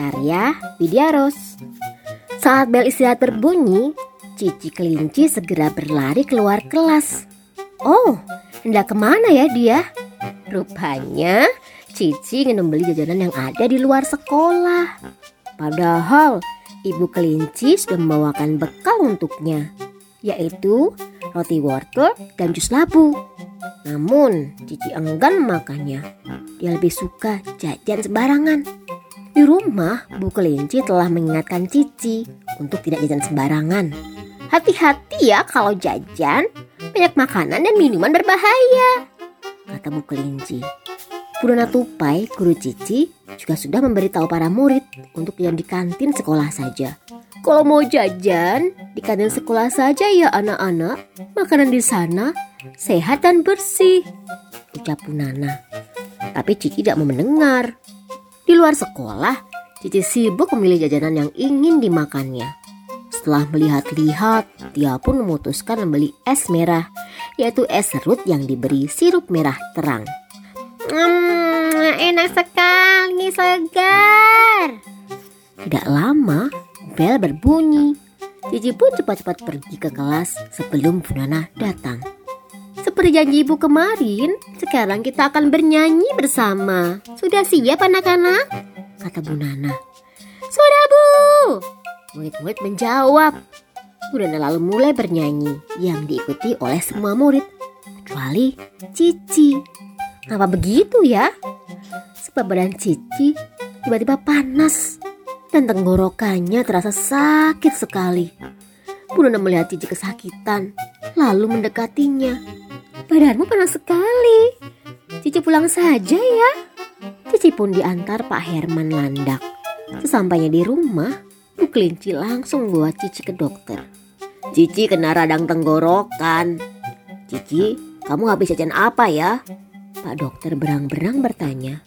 Karya Widya Ros. Saat bel istirahat berbunyi, Cici kelinci segera berlari keluar kelas. Oh, hendak ke mana ya dia? Rupanya Cici ingin membeli jajanan yang ada di luar sekolah. Padahal ibu kelinci sudah membawakan bekal untuknya, yaitu roti wortel dan jus labu. Namun Cici enggan memakannya. Dia lebih suka jajan sembarangan. Di rumah, Bu Kelinci telah mengingatkan Cici untuk tidak jajan sembarangan. Hati-hati ya kalau jajan, banyak makanan dan minuman berbahaya, kata Bu Kelinci. Bu Dona Tupai, guru Cici, juga sudah memberitahu para murid untuk jajan di kantin sekolah saja. Kalau mau jajan, di kantin sekolah saja ya anak-anak. Makanan di sana sehat dan bersih, ucap Bu Nana. Tapi Cici tidak mau mendengar. Di luar sekolah, Cici sibuk memilih jajanan yang ingin dimakannya. Setelah melihat-lihat, dia pun memutuskan membeli es merah, yaitu es serut yang diberi sirup merah terang. Hmm, enak sekali, segar. Tidak lama, bel berbunyi. Cici pun cepat-cepat pergi ke kelas sebelum Bu Nana datang. Seperti janji ibu kemarin, sekarang kita akan bernyanyi bersama. Sudah siap anak-anak? Kata Bu Nana. Sudah bu! Murid-murid menjawab. Bu Nana lalu mulai bernyanyi yang diikuti oleh semua murid. Kecuali Cici. Kenapa begitu ya? Sebab badan Cici tiba-tiba panas dan tenggorokannya terasa sakit sekali. Bu Nana melihat Cici kesakitan, lalu mendekatinya. Badanmu panas sekali. Cici pulang saja ya. Cici pun diantar Pak Herman Landak. Sesampainya di rumah, Bu Kelinci langsung bawa Cici ke dokter. Cici kena radang tenggorokan. Cici, kamu habis jajan apa ya? Pak dokter berang-berang bertanya.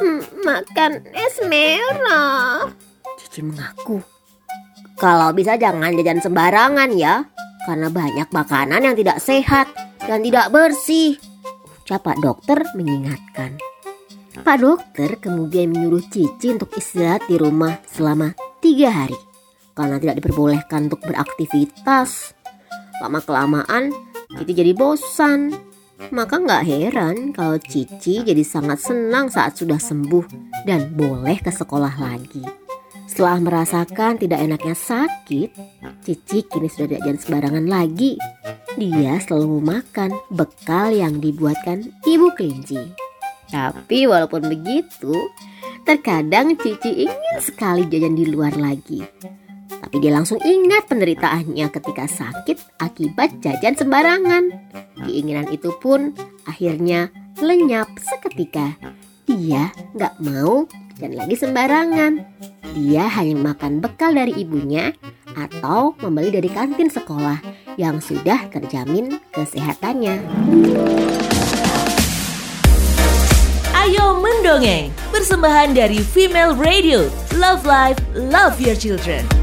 Hmm, makan es merah. Cici mengaku. Kalau bisa jangan jajan sembarangan ya, karena banyak makanan yang tidak sehat dan tidak bersih. Ucap Pak Dokter mengingatkan. Pak Dokter kemudian menyuruh Cici untuk istirahat di rumah selama tiga hari karena tidak diperbolehkan untuk beraktivitas. Lama kelamaan Cici jadi bosan. Maka nggak heran kalau Cici jadi sangat senang saat sudah sembuh dan boleh ke sekolah lagi. Setelah merasakan tidak enaknya sakit, Cici kini sudah tidak jalan sembarangan lagi. Dia selalu makan bekal yang dibuatkan ibu kelinci. Tapi walaupun begitu, terkadang Cici ingin sekali jajan di luar lagi. Tapi dia langsung ingat penderitaannya ketika sakit akibat jajan sembarangan. Keinginan itu pun akhirnya lenyap seketika. Dia nggak mau dan lagi sembarangan. Dia hanya makan bekal dari ibunya atau membeli dari kantin sekolah yang sudah terjamin kesehatannya. Ayo mendongeng, persembahan dari Female Radio. Love Life, Love Your Children.